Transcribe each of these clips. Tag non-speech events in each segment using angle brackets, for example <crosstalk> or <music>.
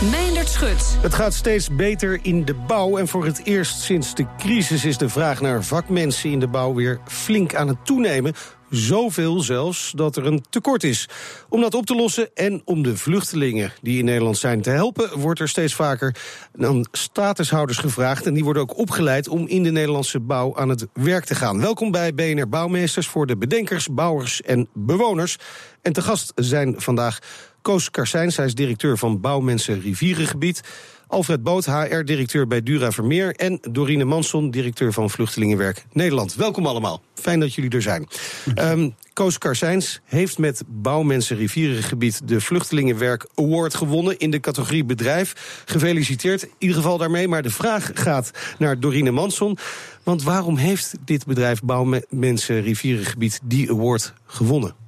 Meindert Schut. Het gaat steeds beter in de bouw. En voor het eerst sinds de crisis is de vraag naar vakmensen in de bouw weer flink aan het toenemen. Zoveel zelfs dat er een tekort is. Om dat op te lossen en om de vluchtelingen die in Nederland zijn te helpen, wordt er steeds vaker aan statushouders gevraagd. En die worden ook opgeleid om in de Nederlandse bouw aan het werk te gaan. Welkom bij BNR Bouwmeesters voor de bedenkers, bouwers en bewoners. En te gast zijn vandaag Koos Karsijns, hij is directeur van Bouwmensen Rivierengebied. Alfred Boot, HR-directeur bij Dura Vermeer. En Dorine Manson, directeur van Vluchtelingenwerk Nederland. Welkom allemaal. Fijn dat jullie er zijn. Um, Koos Karsijns heeft met Bouwmensen Rivierengebied de Vluchtelingenwerk Award gewonnen in de categorie bedrijf. Gefeliciteerd in ieder geval daarmee. Maar de vraag gaat naar Dorine Manson. Want waarom heeft dit bedrijf Bouwmensen Rivierengebied die award gewonnen?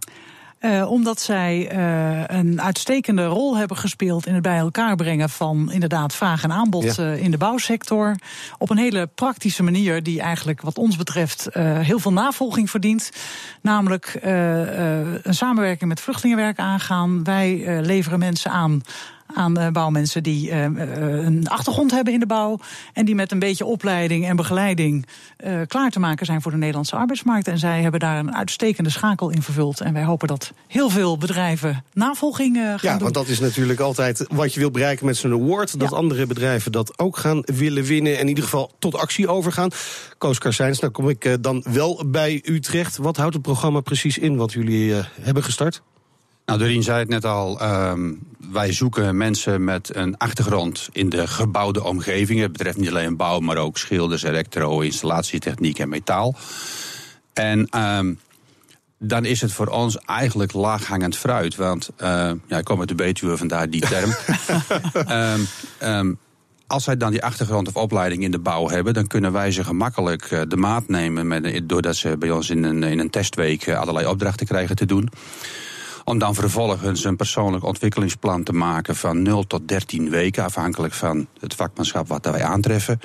Uh, omdat zij uh, een uitstekende rol hebben gespeeld in het bij elkaar brengen van inderdaad vraag en aanbod ja. uh, in de bouwsector. Op een hele praktische manier, die eigenlijk, wat ons betreft, heel veel navolging verdient. Namelijk een samenwerking met vluchtelingenwerk aangaan. Wij leveren mensen aan aan uh, bouwmensen die uh, een achtergrond hebben in de bouw. En die met een beetje opleiding en begeleiding uh, klaar te maken zijn voor de Nederlandse arbeidsmarkt. En zij hebben daar een uitstekende schakel in vervuld. En wij hopen dat heel veel bedrijven navolging gaan ja, doen. Ja, want dat is natuurlijk altijd wat je wil bereiken met zo'n award. Dat ja. andere bedrijven dat ook gaan willen winnen. En in ieder geval tot actie overgaan. Koos Karsijns, nou kom ik dan wel bij u terecht. Wat houdt het programma precies in wat jullie hebben gestart? Nou, Doreen zei het net al. Um, wij zoeken mensen met een achtergrond in de gebouwde omgeving. Het betreft niet alleen bouw, maar ook schilders, elektro, installatietechniek en metaal. En um, dan is het voor ons eigenlijk laaghangend fruit. Want uh, ja, ik kom uit de Betuwe, vandaar die term. um, <laughs> um, als zij dan die achtergrond of opleiding in de bouw hebben, dan kunnen wij ze gemakkelijk uh, de maat nemen. Met, doordat ze bij ons in een, in een testweek uh, allerlei opdrachten krijgen te doen om dan vervolgens een persoonlijk ontwikkelingsplan te maken van 0 tot 13 weken, afhankelijk van het vakmanschap wat wij aantreffen.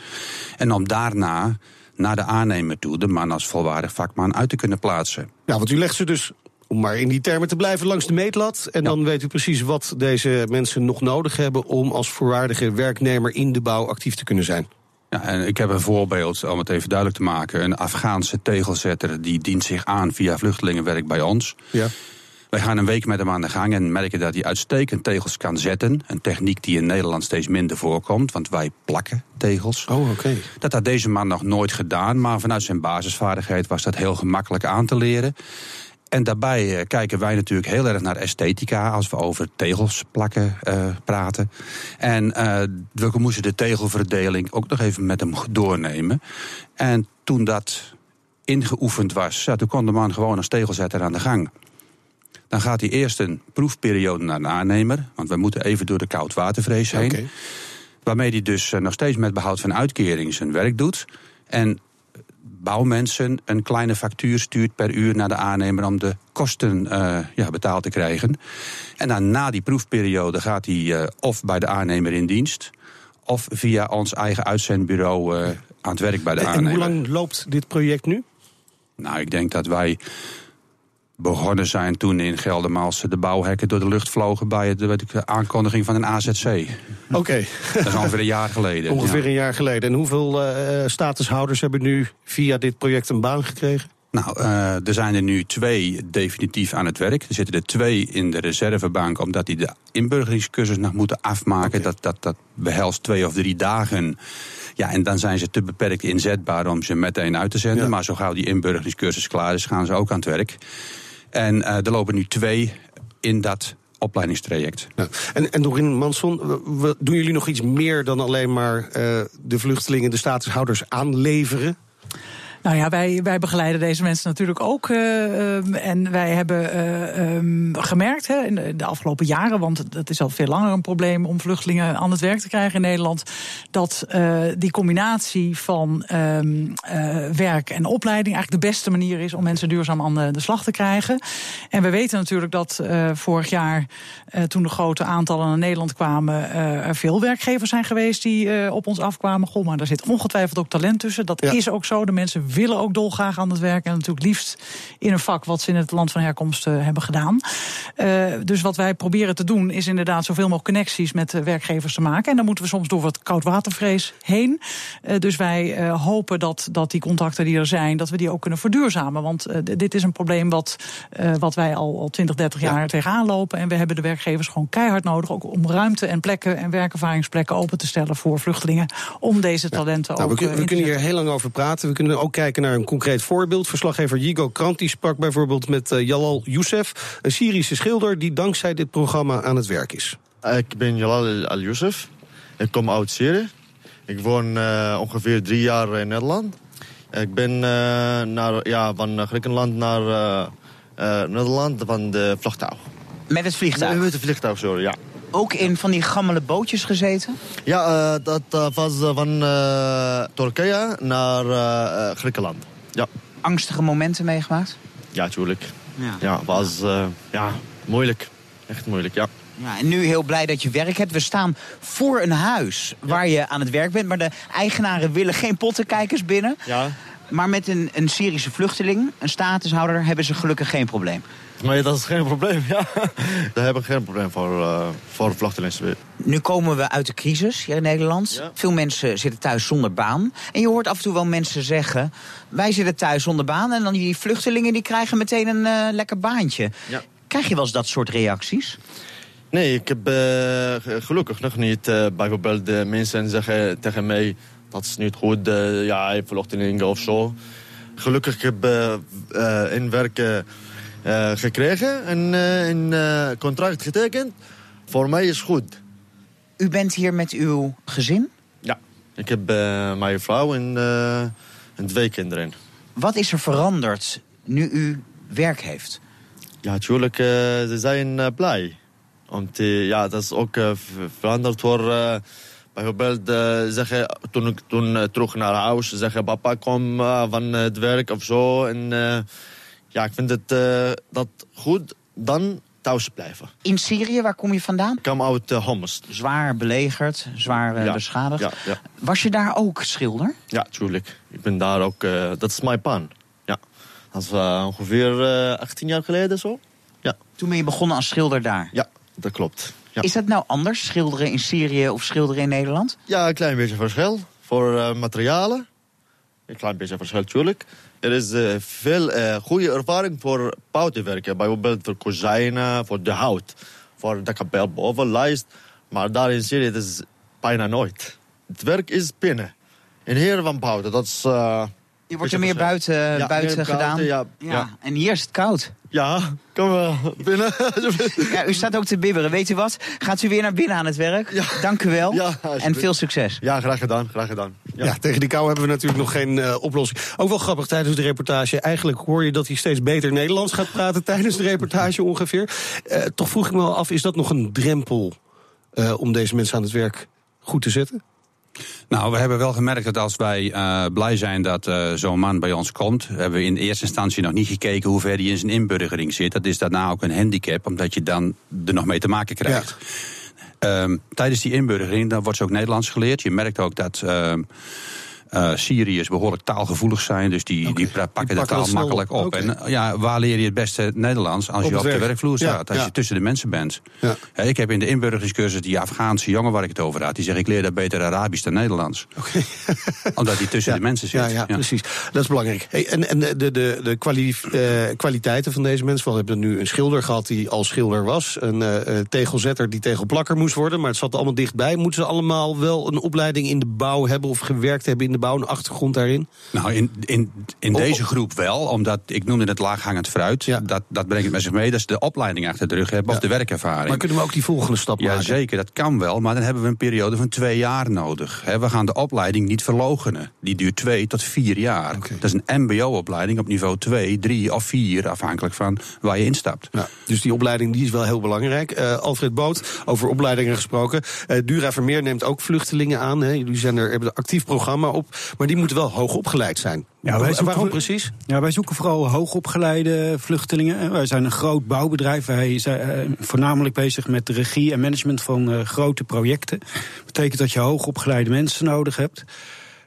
En om daarna naar de aannemer toe de man als volwaardig vakman uit te kunnen plaatsen. Ja, want u legt ze dus om maar in die termen te blijven, langs de meetlat. En ja. dan weet u precies wat deze mensen nog nodig hebben om als voorwaardige werknemer in de bouw actief te kunnen zijn. Ja, en ik heb een voorbeeld om het even duidelijk te maken. Een Afghaanse tegelzetter die dient zich aan via vluchtelingenwerk bij ons. Ja. Wij gaan een week met hem aan de gang en merken dat hij uitstekend tegels kan zetten. Een techniek die in Nederland steeds minder voorkomt, want wij plakken tegels. Oh, oké. Okay. Dat had deze man nog nooit gedaan, maar vanuit zijn basisvaardigheid was dat heel gemakkelijk aan te leren. En daarbij uh, kijken wij natuurlijk heel erg naar esthetica als we over tegels plakken uh, praten. En uh, we moesten de tegelverdeling ook nog even met hem doornemen. En toen dat ingeoefend was, ja, toen kon de man gewoon als tegelzetter aan de gang. Dan gaat hij eerst een proefperiode naar de aannemer. Want we moeten even door de koudwatervrees heen. Okay. Waarmee hij dus nog steeds met behoud van uitkering zijn werk doet. En bouwmensen een kleine factuur stuurt per uur naar de aannemer om de kosten uh, ja, betaald te krijgen. En dan na die proefperiode gaat hij uh, of bij de aannemer in dienst. Of via ons eigen uitzendbureau uh, aan het werk bij de en aannemer. En hoe lang loopt dit project nu? Nou, ik denk dat wij begonnen zijn toen in Geldermalsen de bouwhekken door de lucht vlogen bij de, de aankondiging van een AZC. Oké. Okay. Dat is ongeveer een jaar geleden. Ongeveer ja. een jaar geleden. En hoeveel uh, statushouders hebben nu via dit project een baan gekregen? Nou, uh, er zijn er nu twee definitief aan het werk. Er zitten er twee in de reservebank, omdat die de inburgeringscursus nog moeten afmaken. Okay. Dat, dat, dat behelst twee of drie dagen. Ja, en dan zijn ze te beperkt inzetbaar om ze meteen uit te zenden. Ja. Maar zo gauw die inburgeringscursus klaar is, gaan ze ook aan het werk. En uh, er lopen nu twee in dat opleidingstraject. Ja. En, en Doreen Manson, doen jullie nog iets meer dan alleen maar uh, de vluchtelingen, de statushouders aanleveren? Nou ja, wij, wij begeleiden deze mensen natuurlijk ook. Uh, en wij hebben uh, um, gemerkt hè, in de afgelopen jaren, want het is al veel langer een probleem om vluchtelingen aan het werk te krijgen in Nederland, dat uh, die combinatie van um, werk en opleiding eigenlijk de beste manier is om mensen duurzaam aan de, de slag te krijgen. En we weten natuurlijk dat vorig jaar, toen de grote aantallen naar Nederland kwamen, er veel werkgevers zijn geweest die op ons afkwamen. Goh, maar daar zit ongetwijfeld ook talent tussen. Dat is ook zo. De mensen willen ook dolgraag aan het werk. En natuurlijk liefst in een vak wat ze in het land van herkomst uh, hebben gedaan. Uh, dus wat wij proberen te doen is inderdaad zoveel mogelijk connecties met de werkgevers te maken. En dan moeten we soms door wat koudwatervrees heen. Uh, dus wij hopen dat, dat die contacten die er zijn, dat we die ook kunnen verduurzamen. Want dit is een probleem wat, wat wij al, al 20, 30 jaar ja. tegenaan lopen. En we hebben de werkgevers gewoon keihard nodig. Ook om ruimte en plekken en werkervaringsplekken open te stellen voor vluchtelingen. Om deze talenten ja. ook nou, we, we kunnen hier heel lang over praten. We kunnen ook kijken naar een concreet voorbeeld. Verslaggever Yigo Kranti sprak bijvoorbeeld met uh, Jalal Youssef, een Syrische schilder die dankzij dit programma aan het werk is. Ik ben Jalal Al-Youssef. Ik kom uit Syrië. Ik woon uh, ongeveer drie jaar in Nederland. Ik ben uh, naar, ja, van Griekenland naar Nederland van de vliegtuig. Met het vliegtuig? Met het vliegtuig, sorry, ja. Ook in van die gammele bootjes gezeten? Ja, uh, dat uh, was van uh, Turkije naar Griekenland. Ja. Angstige momenten meegemaakt? Ja, tuurlijk. Ja, ja was ja, moeilijk. Echt moeilijk, ja. Ja, en nu heel blij dat je werk hebt. We staan voor een huis waar je aan het werk bent. Maar de eigenaren willen geen pottenkijkers binnen. Ja. Maar met een, een Syrische vluchteling, een statushouder, hebben ze gelukkig geen probleem. Nee, dat is geen probleem, ja. Daar hebben we geen probleem voor, uh, voor vluchtelingen. Nu komen we uit de crisis hier in Nederland. Ja. Veel mensen zitten thuis zonder baan. En je hoort af en toe wel mensen zeggen... wij zitten thuis zonder baan en dan die vluchtelingen die krijgen meteen een uh, lekker baantje. Ja. Krijg je wel eens dat soort reacties? Nee, ik heb uh, gelukkig nog niet. bijvoorbeeld de mensen zeggen tegen mij... dat is niet goed, ja, vluchtelingen of zo. Gelukkig heb ik in werken... Uh, gekregen en een uh, contract getekend. Voor mij is goed. U bent hier met uw gezin? Ja, ik heb mijn vrouw en, en twee kinderen. Wat is er veranderd nu u werk heeft? Ja, natuurlijk, ze zijn blij. Want ja, dat is ook veranderd voor... Bijvoorbeeld zeggen, toen ik toen terug naar huis, zeggen papa kom van het werk of zo. En ja, ik vind het uh, dat goed dan thuis blijven. In Syrië, waar kom je vandaan? Ik kom uit uh, Homs. Zwaar belegerd, zwaar uh, ja, beschadigd. Ja, ja. Was je daar ook schilder? Ja, tuurlijk. Ik ben daar ook, dat is mijn pan. Ja. Dat is ongeveer 18 jaar geleden zo. Ja. Toen ben je begonnen als schilder daar? Ja, dat klopt. Ja. Is dat nou anders, schilderen in Syrië of schilderen in Nederland? Ja, een klein beetje verschil. Voor materialen. Een klein beetje verschil, natuurlijk. Er is uh, veel uh, goede ervaring voor bouwwerken. Bijvoorbeeld voor kozijnen, voor de hout. Voor de kapel boven, lijst. Maar daar in Syrië is het bijna nooit. Het werk is binnen. En hier van buiten, dat is... Uh, je wordt er meer buiten, ja, buiten meer gedaan? Buiten, ja, ja. ja. En hier is het koud. Ja, kom maar binnen. ja, u staat ook te bibberen. Weet u wat? Gaat u weer naar binnen aan het werk? Ja. Dank u wel. Ja, en veel succes. Ja, graag gedaan. Graag gedaan. Ja. ja. tegen die kou hebben we natuurlijk nog geen uh, oplossing. Ook wel grappig tijdens de reportage. Eigenlijk hoor je dat hij steeds beter Nederlands gaat praten <laughs> tijdens de reportage ongeveer. Uh, toch vroeg ik me wel af, is dat nog een drempel uh, om deze mensen aan het werk goed te zetten? Nou, we hebben wel gemerkt dat als wij uh, blij zijn dat uh, zo'n man bij ons komt, hebben we in eerste instantie nog niet gekeken hoe ver hij in zijn inburgering zit. Dat is daarna ook een handicap, omdat je dan er nog mee te maken krijgt. Ja. Um, tijdens die inburgering dan wordt ze ook Nederlands geleerd. Je merkt ook dat. Uh, uh, Syriërs behoorlijk taalgevoelig zijn, dus die, okay. die pakken, die de taal makkelijk op. Okay. En ja, waar leer je het beste Nederlands als op je op werk. de werkvloer staat, als je tussen de mensen bent? Ja. Ik heb in de inburgeringscursus die Afghaanse jongen waar ik het over had, die zegt ik leer dat beter Arabisch dan Nederlands. Okay. <laughs> Omdat hij tussen de mensen zit. Ja, ja, precies. Dat is belangrijk. Hey, en en de, de, de kwali uh, kwaliteiten van deze mensen, we hebben nu een schilder gehad die al schilder was, een uh, tegelzetter die tegelplakker moest worden, maar het zat allemaal dichtbij. Moeten ze allemaal wel een opleiding in de bouw hebben of gewerkt hebben in de bouw, een achtergrond daarin? Nou, in, in, in deze groep wel, omdat ik noemde het laaghangend fruit. Ja. Dat, dat brengt het met zich mee dat ze de opleiding achter de rug hebben of de werkervaring. Maar kunnen we ook die volgende stap Ja, maken? zeker, dat kan wel, maar dan hebben we een periode van twee jaar nodig. We gaan de opleiding niet verlogenen. Die duurt twee tot vier jaar. Dat is een MBO-opleiding op niveau 2, 3 of 4, afhankelijk van waar je instapt. Ja, dus die opleiding die is wel heel belangrijk. Eh, Alfred Boot, over opleidingen gesproken. Eh, Dura Vermeer neemt ook vluchtelingen aan. Hè. Jullie zijn er, hebben een actief programma op. Maar die moeten wel hoog opgeleid zijn. Ja, wij Wa- zoeken- Waarom precies? Ja, wij zoeken vooral hoogopgeleide vluchtelingen. Wij zijn een groot bouwbedrijf. Wij zijn eh, voornamelijk bezig met de regie en management van eh, grote projecten. Dat betekent dat je hoogopgeleide mensen nodig hebt.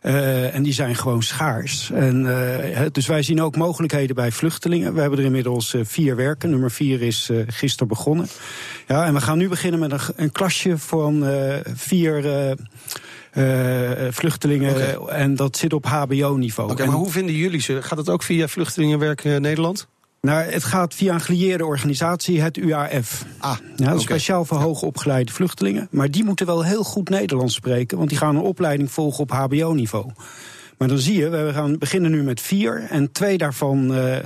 Eh, en die zijn gewoon schaars. En, dus wij zien ook mogelijkheden bij vluchtelingen. We hebben er inmiddels vier werken. Nummer vier is gisteren begonnen. Ja, en we gaan nu beginnen met een, een klasje van vier vluchtelingen. Oké. En dat zit op HBO-niveau. Oké, maar hoe vinden jullie ze? Gaat het ook via Vluchtelingenwerk eh, Nederland? Nou, het gaat via een gelieerde organisatie, het UAF. Ah, Ja, dat is oké. speciaal voor hoogopgeleide vluchtelingen. Maar die moeten wel heel goed Nederlands spreken, want die gaan een opleiding volgen op HBO-niveau. Maar dan zie je, we gaan beginnen nu met vier. En twee daarvan eh,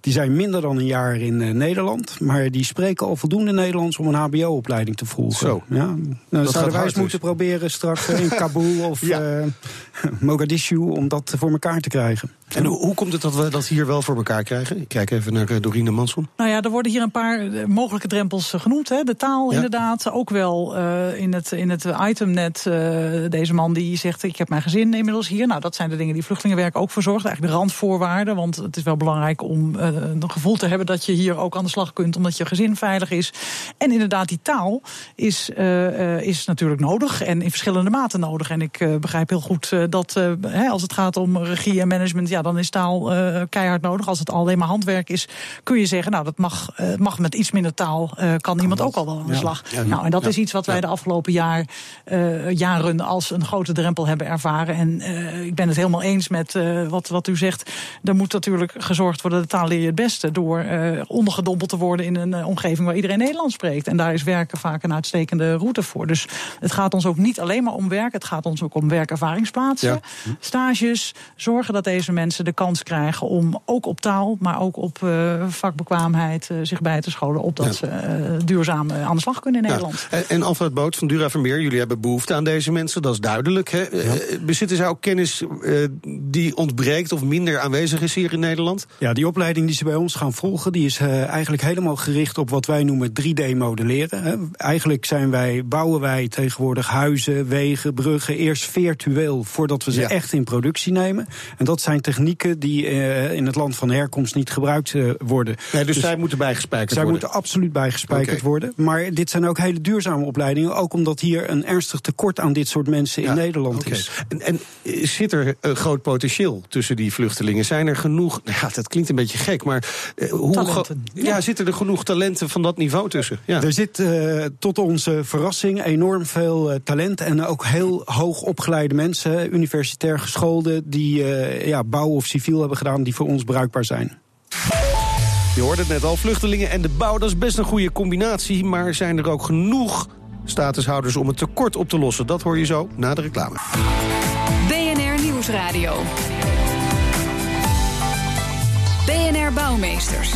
die zijn minder dan een jaar in eh, Nederland. Maar die spreken al voldoende Nederlands om een HBO-opleiding te volgen. Zo. Ja, nou, zouden wij eens dus. moeten proberen straks eh, in Kabul <laughs> of Ja. eh, Mogadishu om dat voor elkaar te krijgen. En hoe, hoe komt het dat we dat hier wel voor elkaar krijgen? Ik kijk even naar Dorine Manson. Nou ja, er worden hier een paar mogelijke drempels genoemd. Hè. De taal Ja. inderdaad. Ook wel eh, in, het, in het item net. eh, deze man die zegt, ik heb mijn gezin inmiddels hier. Nou, dat zijn de dingen die vluchtelingenwerk ook voor zorgt. Eigenlijk de randvoorwaarden. Want het is wel belangrijk om eh, een gevoel te hebben... dat je hier ook aan de slag kunt, omdat je gezin veilig is. En inderdaad, die taal is, eh, eh, is natuurlijk nodig. En in verschillende maten nodig. En ik begrijp heel goed dat hè, als het gaat om regie en management... ja, dan is taal keihard nodig. Als het alleen maar handwerk is, kun je zeggen... nou, dat mag, mag met iets minder taal, eh, kan iemand ook al wel aan de slag. nou, en dat is iets wat wij de afgelopen jaar, jaren als een grote drempel hebben ervaren. En ik ben het helemaal eens met eh, wat, wat u zegt. Er moet natuurlijk gezorgd worden, de taal leer je het beste... door eh, ondergedompeld te worden in een eh, omgeving waar iedereen Nederlands spreekt. En daar is werken vaak een uitstekende route voor. Dus het gaat ons ook niet alleen maar om werk. Het gaat ons ook om werkervaringsplaatsen, Ja. stages. Zorgen dat deze mensen de kans krijgen om ook op taal... maar ook op vakbekwaamheid zich bij te scholen... opdat Ja. ze duurzaam aan de slag kunnen in Ja. Nederland. En, en Alfred Boot van Dura Vermeer, jullie hebben behoefte aan deze mensen, dat is duidelijk. Hè? Bezitten zij ook kennis die ontbreekt of minder aanwezig is hier in Nederland? Ja, die opleiding die ze bij ons gaan volgen, die is eh, eigenlijk helemaal gericht op wat wij noemen 3D-modelleren. hè. Eigenlijk zijn wij, bouwen wij tegenwoordig huizen, wegen, bruggen eerst virtueel voordat we ze Ja. echt in productie nemen. En dat zijn technieken die eh, in het land van herkomst niet gebruikt eh, worden. Nee, dus, zij moeten bijgespijkerd Zij worden. moeten absoluut bijgespijkerd worden. Maar dit zijn ook hele duurzame opleidingen. Ook omdat hier een ernstig tekort aan dit soort mensen Ja, in Nederland is. En, en eh, zit er een groot potentieel tussen die vluchtelingen? Zijn er genoeg, <laughs> ja, dat klinkt een beetje gek, maar eh, hoe gro- ja, zitten er genoeg talenten van dat niveau tussen? Ja. Er zit eh, tot onze verrassing enorm veel eh, talent en ook heel hoog opgeleide mensen, universitair geschoolden, die eh, ja, bouw of civiel hebben gedaan, die voor ons bruikbaar zijn. Je hoorde het net al, vluchtelingen en de bouw, dat is best een goede combinatie. Maar zijn er ook genoeg statushouders om het tekort op te lossen? Dat hoor je zo na de reclame. Nieuwsradio. BNR Bouwmeesters.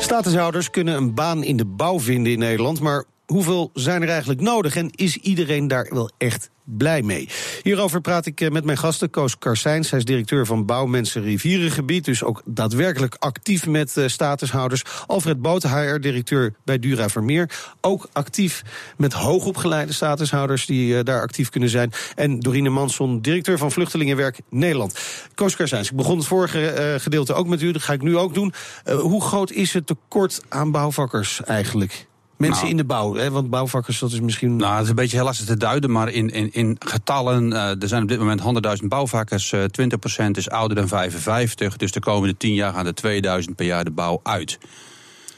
Statushouders kunnen een baan in de bouw vinden in Nederland, maar hoeveel zijn er eigenlijk nodig en is iedereen daar wel echt blij mee? Hierover praat ik eh, met mijn gasten, Koos Karsijns. Hij is directeur van Bouwmensen Rivierengebied, dus ook daadwerkelijk actief met eh, statushouders. Alfred Boot, HR-directeur bij Dura Vermeer, ook actief met hoogopgeleide statushouders die eh, daar actief kunnen zijn. En Dorine Manson, directeur van Vluchtelingenwerk Nederland. Koos Karsijns, ik begon het vorige gedeelte ook met u, dat ga ik nu ook doen. Hoe groot is het tekort aan bouwvakkers eigenlijk? Mensen Nou. in de bouw, hè? want bouwvakkers, dat is misschien... Nou, het is een beetje heel lastig te duiden, maar in, in, in getallen... eh, er zijn op dit moment 100.000 bouwvakkers, eh 20% is ouder dan 55... dus de komende 10 jaar gaan er 2000 per jaar de bouw uit.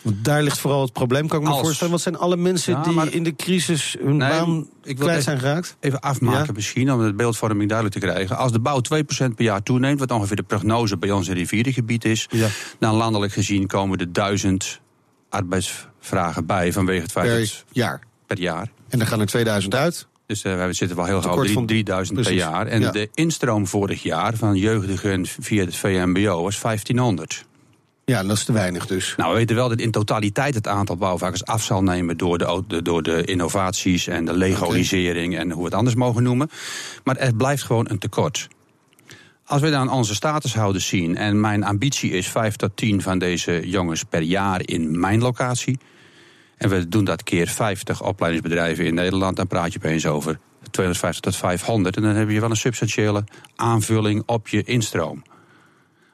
Want daar ligt vooral het probleem, kan ik me Als- voorstellen. Wat zijn alle mensen Ja, die maar- in de crisis hun Nee, baan ik wil kwijt even- zijn geraakt? Even afmaken Ja. misschien, om de beeldvorming duidelijk te krijgen. Als de bouw 2% per jaar toeneemt, wat ongeveer de prognose bij ons in rivierengebied is... Ja. dan landelijk gezien komen er 1000 arbeidsvragen bij vanwege het feit Per dat jaar. per jaar. En dan gaan er 2000 uit. Dus uh, we zitten wel heel gauw van- 3000 per jaar. En ja. de instroom vorig jaar van jeugdigen via het VMBO was 1500. Ja, dat is te weinig dus. Nou, we weten wel dat in totaliteit het aantal bouwvakkers af zal nemen door de- door de innovaties en de legalisering en hoe we het anders mogen noemen. Maar er blijft gewoon een tekort. Als we dan onze statushouders zien, en mijn ambitie is 5 tot 10 van deze jongens per jaar in mijn locatie. En we doen dat keer 50 opleidingsbedrijven in Nederland, dan praat je opeens over 250 tot 500. En dan heb je wel een substantiële aanvulling op je instroom.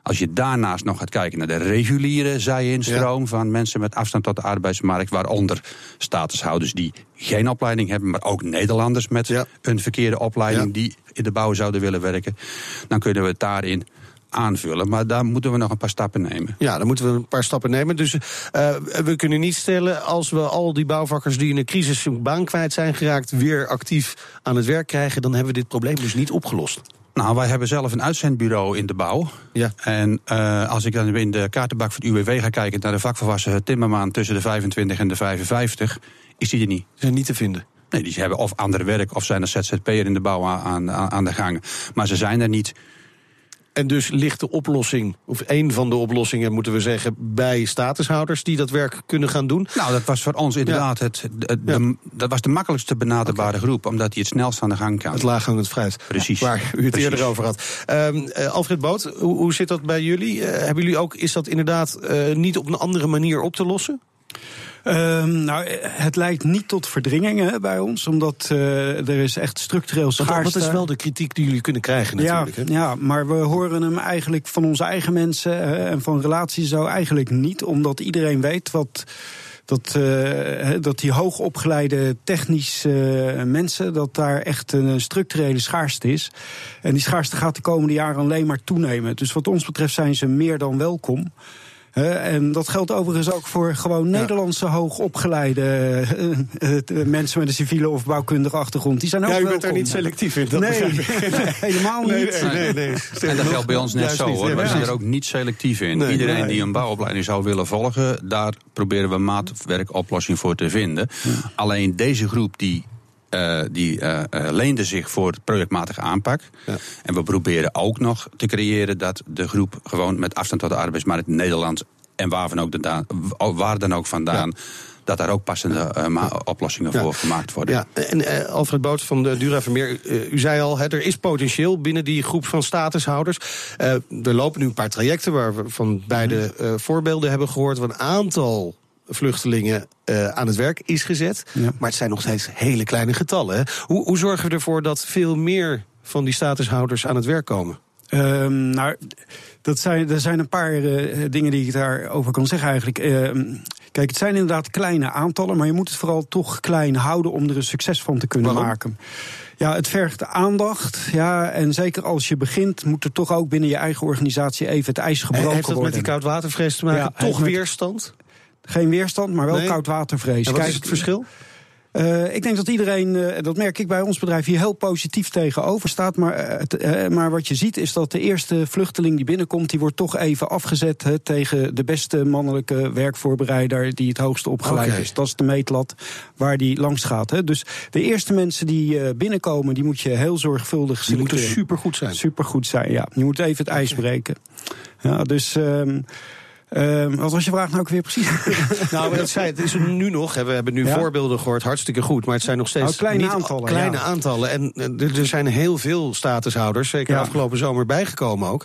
Als je daarnaast nog gaat kijken naar de reguliere zij-instroom van mensen met afstand tot de arbeidsmarkt, waaronder statushouders die geen opleiding hebben, maar ook Nederlanders met Ja. een verkeerde opleiding Ja. die in de bouw zouden willen werken, dan kunnen we het daarin aanvullen. Maar daar moeten we nog een paar stappen nemen. Ja, dan moeten we een paar stappen nemen. Dus eh, we kunnen niet stellen, als we al die bouwvakkers die in de crisis hun baan kwijt zijn geraakt, weer actief aan het werk krijgen, dan hebben we dit probleem dus niet opgelost. Nou, wij hebben zelf een uitzendbureau in de bouw. Ja. En eh, als ik dan in de kaartenbak van het UWV ga kijken naar de vakvolwassen timmerman tussen de 25 en de 55, is die er niet. Ze zijn niet te vinden. Nee, die hebben of ander werk of zijn er ZZP'er in de bouw aan, aan, aan de gang. Maar ze zijn er niet. En dus ligt de oplossing, of een van de oplossingen moeten we zeggen, bij statushouders die dat werk kunnen gaan doen. Nou, dat was voor ons inderdaad het, de, de- dat was de makkelijkste benaderbare groep, omdat die het snelst aan de gang kan. Het laaghangend fruit. Precies. Waar u het Precies. eerder over had. Ehm, eh, Alfred Boot, hoe, hoe zit dat bij jullie? Eh, hebben jullie ook, is dat inderdaad eh, niet op een andere manier op te lossen? Ehm, nou, het leidt niet tot verdringingen bij ons, omdat eh, er is echt structureel schaarste. dat is wel de kritiek die jullie kunnen krijgen natuurlijk. Ja, hè? ja, maar we horen hem eigenlijk van onze eigen mensen eh, en van relaties zo eigenlijk niet, omdat iedereen weet wat. Dat, eh, dat die hoogopgeleide technische mensen, dat daar echt een structurele schaarste is. En die schaarste gaat de komende jaren alleen maar toenemen. Dus wat ons betreft zijn ze meer dan welkom. En dat geldt overigens ook voor gewoon Nederlandse hoogopgeleide eh, eh, mensen met een civiele of bouwkundige achtergrond. Die zijn ook Ja, u welkom. bent daar niet selectief in. Dat nee, <laughs> helemaal niet. Nee, nee, nee, nee. En dat geldt bij ons net Juist zo niet, hoor. ja, We zijn er ook niet selectief in. Nee, Iedereen nee. die een bouwopleiding zou willen volgen, daar proberen we maatwerkoplossing voor te vinden. Alleen deze groep die. Eh, die eh, eh, leende zich voor projectmatige aanpak. Ja. En we proberen ook nog te creëren dat de groep gewoon met afstand tot de arbeidsmarkt Nederland en waar, van ook de waar dan ook vandaan, dat daar ook passende oplossingen voor gemaakt worden. Ja, en Alfred Boot van de Dura Vermeer, u zei al, hè, er is potentieel binnen die groep van statushouders. Er lopen nu een paar trajecten waar we van beide Mhm. voorbeelden hebben gehoord. Waar een aantal vluchtelingen eh, aan het werk is gezet. Ja. Maar het zijn nog steeds hele kleine getallen. Hè. Hoe, hoe zorgen we ervoor dat veel meer van die statushouders aan het werk komen? Ehm, nou, dat zijn, er zijn een paar eh, dingen die ik daarover kan zeggen eigenlijk. Ehm, kijk, het zijn inderdaad kleine aantallen, maar je moet het vooral toch klein houden om er een succes van te kunnen Waarom? maken. Ja, het vergt aandacht. Ja, en zeker als je begint, moet er toch ook binnen je eigen organisatie even het ijs gebroken Heeft dat met worden. die koudwatervrees te maken? Ja, Toch met- weerstand? Geen weerstand, maar wel Nee. koudwatervrees. En wat Kijk, is het verschil? eh, ik denk dat iedereen, eh, dat merk ik bij ons bedrijf, hier heel positief tegenover staat. Maar, eh, maar wat je ziet is dat de eerste vluchteling die binnenkomt, die wordt toch even afgezet tegen de beste mannelijke werkvoorbereider die het hoogste opgeleid is. Dat is de meetlat waar die langs gaat. Dus de eerste mensen die binnenkomen, die moet je heel zorgvuldig Die moeten selecteren. supergoed zijn. Supergoed zijn, ja. Je moet even het ijs breken. Ja, dus. ehm, ehm, wat was je vraag nou ook weer precies? <laughs> Nou, dat zei, het is nu nog. We hebben nu Ja. voorbeelden gehoord, hartstikke goed. Maar het zijn nog steeds Oh, kleine niet aantallen, Kleine ja. aantallen. En eh, er, zijn heel veel statushouders, zeker Ja. afgelopen zomer bijgekomen ook.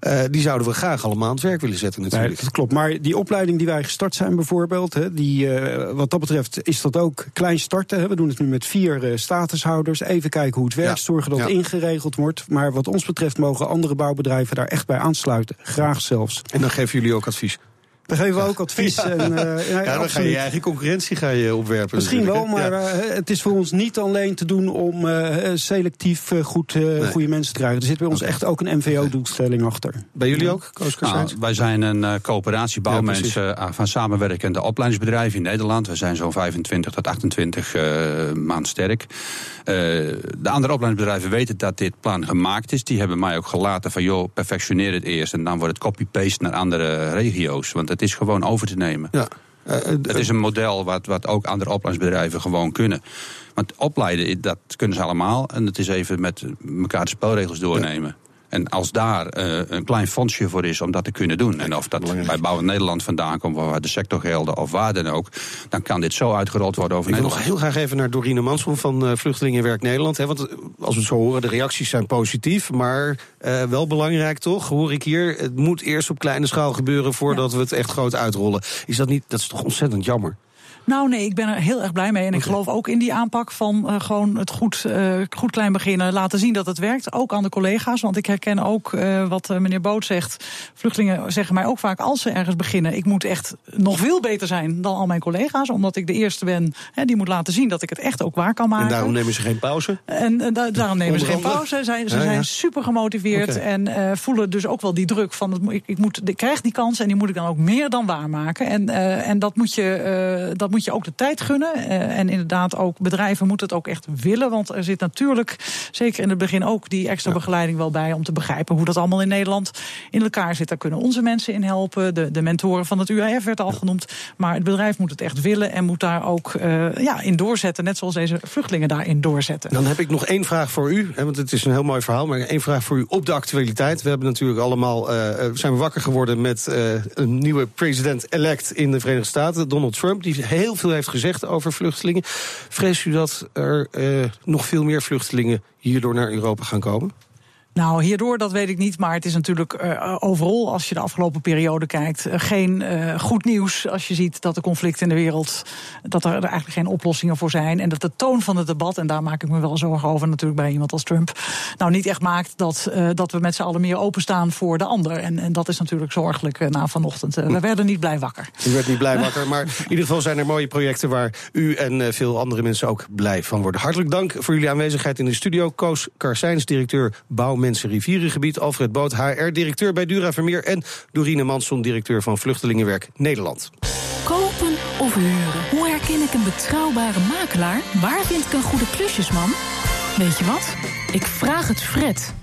Eh, die zouden we graag allemaal aan het werk willen zetten Nee, natuurlijk. dat klopt. Maar die opleiding die wij gestart zijn bijvoorbeeld, hè, die, eh, wat dat betreft is dat ook klein starten. Hè. We doen het nu met vier statushouders. Even kijken hoe het werkt, zorgen dat het ingeregeld wordt. Maar wat ons betreft mogen andere bouwbedrijven daar echt bij aansluiten. Graag zelfs. En dan geven jullie ook advies precies. We geven we ook advies. Ja. En, eh, ja, Ja, dan ga je je eigen concurrentie ga je opwerpen. Misschien wel, maar. Ja. eh, het is voor ons niet alleen te doen om eh, selectief eh, goed, eh, goede mensen te krijgen. Er zit bij ons echt ook een MVO-doelstelling achter. Bij jullie ook, Koos Nou, wij zijn een eh, coöperatie Ja, bouwmensen van samenwerkende opleidingsbedrijven in Nederland. We zijn zo'n 25 tot 28 eh man sterk. Eh, de andere opleidingsbedrijven weten dat dit plan gemaakt is. Die hebben mij ook gelaten van joh, perfectioneer het eerst. En dan wordt het copy-paste naar andere regio's. Want het is gewoon over te nemen. Ja. het is een model wat, wat ook andere opleidingsbedrijven gewoon kunnen. Want opleiden, dat kunnen ze allemaal. En het is even met elkaar de spelregels doornemen. En als daar uh, een klein fondsje voor is om dat te kunnen doen. En of dat bij Bouwen Nederland vandaan komt, waar de sectorgelden of waar dan ook. Dan kan dit zo uitgerold worden over Ik wil Nederland. nog heel graag even naar Dorine Mansel van uh, Vluchtelingenwerk Nederland. Hè, want als we het zo horen, de reacties zijn positief. Maar uh, wel belangrijk toch, hoor ik hier. Het moet eerst op kleine schaal gebeuren voordat ja. we het echt groot uitrollen. Is dat niet, dat is toch ontzettend jammer? Nou nee, ik ben er heel erg blij mee. En ik geloof ook in die aanpak van uh, gewoon het goed, uh, goed klein beginnen. Laten zien dat het werkt. Ook aan de collega's. Want ik herken ook uh, wat meneer Boot zegt. Vluchtelingen zeggen mij ook vaak als ze ergens beginnen. Ik moet echt nog veel beter zijn dan al mijn collega's. Omdat ik de eerste ben hè, die moet laten zien dat ik het echt ook waar kan maken. En daarom nemen ze geen pauze? En da daarom nemen ze geen pauze. Zij, ze ja, zijn ja. super gemotiveerd. Okay. En voelen dus ook wel die druk van het, ik, ik, moet, ik krijg die kans en die moet ik dan ook meer dan waarmaken. En, en dat moet je, dat moet moet je ook de tijd gunnen. Uh, en inderdaad, ook bedrijven moeten het ook echt willen. Want er zit natuurlijk, zeker in het begin, ook die extra ja. begeleiding wel bij om te begrijpen hoe dat allemaal in Nederland in elkaar zit. Daar kunnen onze mensen in helpen. De, de mentoren van het UAF werd al genoemd. Maar het bedrijf moet het echt willen en moet daar ook uh, ja, in doorzetten. Net zoals deze vluchtelingen daarin doorzetten. Dan heb ik nog één vraag voor u. Hè, want het is een heel mooi verhaal. Maar één vraag voor u op de actualiteit. We hebben natuurlijk allemaal uh, zijn we wakker geworden met een nieuwe president-elect in de Verenigde Staten, Donald Trump. Die heel veel heeft gezegd over vluchtelingen. Vrees u dat er uh, nog veel meer vluchtelingen hierdoor naar Europa gaan komen? Nou, hierdoor, dat weet ik niet. Maar het is natuurlijk uh, overal, als je de afgelopen periode kijkt, uh, geen uh, goed nieuws. Als je ziet dat de conflicten in de wereld, dat er, er eigenlijk geen oplossingen voor zijn. En dat de toon van het debat, en daar maak ik me wel zorgen over natuurlijk bij iemand als Trump, nou niet echt maakt dat, dat we met z'n allen meer openstaan voor de ander. En, en dat is natuurlijk zorgelijk na vanochtend. we werden niet blij wakker. U werd niet blij <laughs> wakker, maar in ieder geval zijn er mooie projecten waar u en veel andere mensen ook blij van worden. Hartelijk dank voor jullie aanwezigheid in de studio. Koos Karsijns, directeur Rivierengebied. Alfred Boot, HR-directeur bij Dura Vermeer. En Dorine Manson, directeur van Vluchtelingenwerk Nederland. Kopen of huren? Hoe herken ik een betrouwbare makelaar? Waar vind ik een goede klusjesman? Weet je wat? Ik vraag het Fred.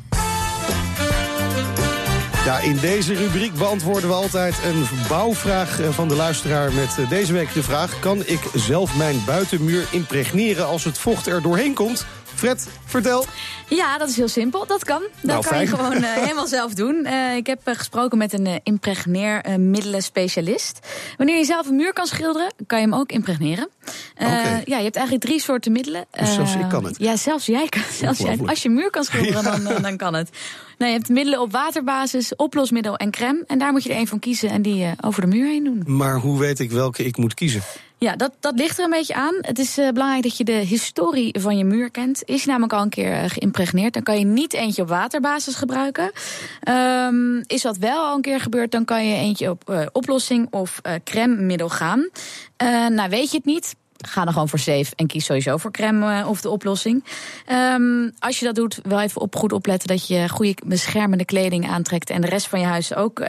Ja, in deze rubriek beantwoorden we altijd een bouwvraag van de luisteraar met deze week de vraag... kan ik zelf mijn buitenmuur impregneren als het vocht er doorheen komt? Fred, vertel. Ja, dat is heel simpel. Dat kan. Dat nou, kan fijn. je gewoon uh, <laughs> helemaal zelf doen. Uh, ik heb uh, gesproken met een impregneermiddelen specialist. Wanneer je zelf een muur kan schilderen, kan je hem ook impregneren. Okay. Ja, je hebt eigenlijk drie soorten middelen. Dus zelfs ik kan het? Ja, zelfs jij kan <laughs> zelfs jij, Als je een muur kan schilderen, <laughs> ja. dan, dan kan het. Nou, je hebt middelen op waterbasis, oplosmiddel en crème. En daar moet je er één van kiezen en die over de muur heen doen. Maar hoe weet ik welke ik moet kiezen? Ja, dat, dat ligt er een beetje aan. Het is uh, belangrijk dat je de historie van je muur kent. Is je namelijk al een keer uh, geïmpregneerd, dan kan je niet eentje op waterbasis gebruiken. Um, is dat wel al een keer gebeurd, dan kan je eentje op uh, oplossing of crème middel gaan. nou, weet je het niet? Ga dan gewoon voor safe en kies sowieso voor crème of de oplossing. Um, als je dat doet, wel even op goed opletten dat je goede beschermende kleding aantrekt en de rest van je huis ook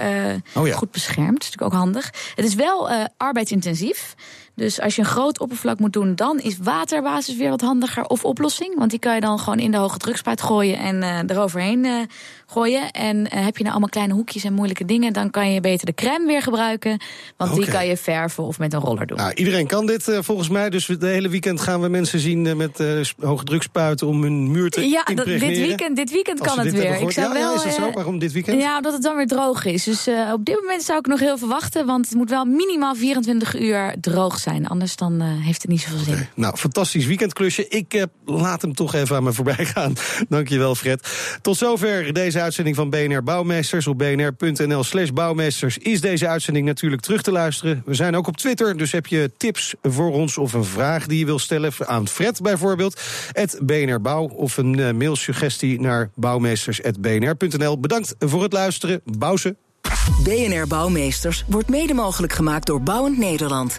oh ja. goed beschermt. Dat is natuurlijk ook handig. Het is wel arbeidsintensief. Dus als je een groot oppervlak moet doen, dan is waterbasis weer wat handiger. Of oplossing, want die kan je dan gewoon in de hoge drukspuit gooien en uh, eroverheen uh, gooien. En uh, heb je nou allemaal kleine hoekjes en moeilijke dingen, dan kan je beter de crème weer gebruiken. Want okay. die kan je verven of met een roller doen. Nou, iedereen kan dit volgens mij. Dus de hele weekend gaan we mensen zien met hoge drukspuiten om hun muur te Ja, dit weekend, dit weekend kan het weer. Ik zou ja, wel, ja, is het zo? Waarom dit weekend? Ja, omdat het dan weer droog is. Dus op dit moment zou ik nog heel veel wachten. Want het moet wel minimaal 24 uur droog zijn zijn. Anders dan uh, heeft het niet zoveel zin. Okay. Nou, fantastisch weekendklusje. Ik uh, laat hem toch even aan me voorbij <laughs> gaan. Dankjewel, Fred. Tot zover deze uitzending van BNR Bouwmeesters. Op bnr.nl slash bouwmeesters is deze uitzending natuurlijk terug te luisteren. We zijn ook op Twitter, dus heb je tips voor ons... of een vraag die je wil stellen aan Fred bijvoorbeeld... Het BNR Bouw of een uh, mailsuggestie naar bouwmeesters.bnr.nl. Bedankt voor het luisteren. Bouwse. BNR Bouwmeesters wordt mede mogelijk gemaakt door Bouwend Nederland.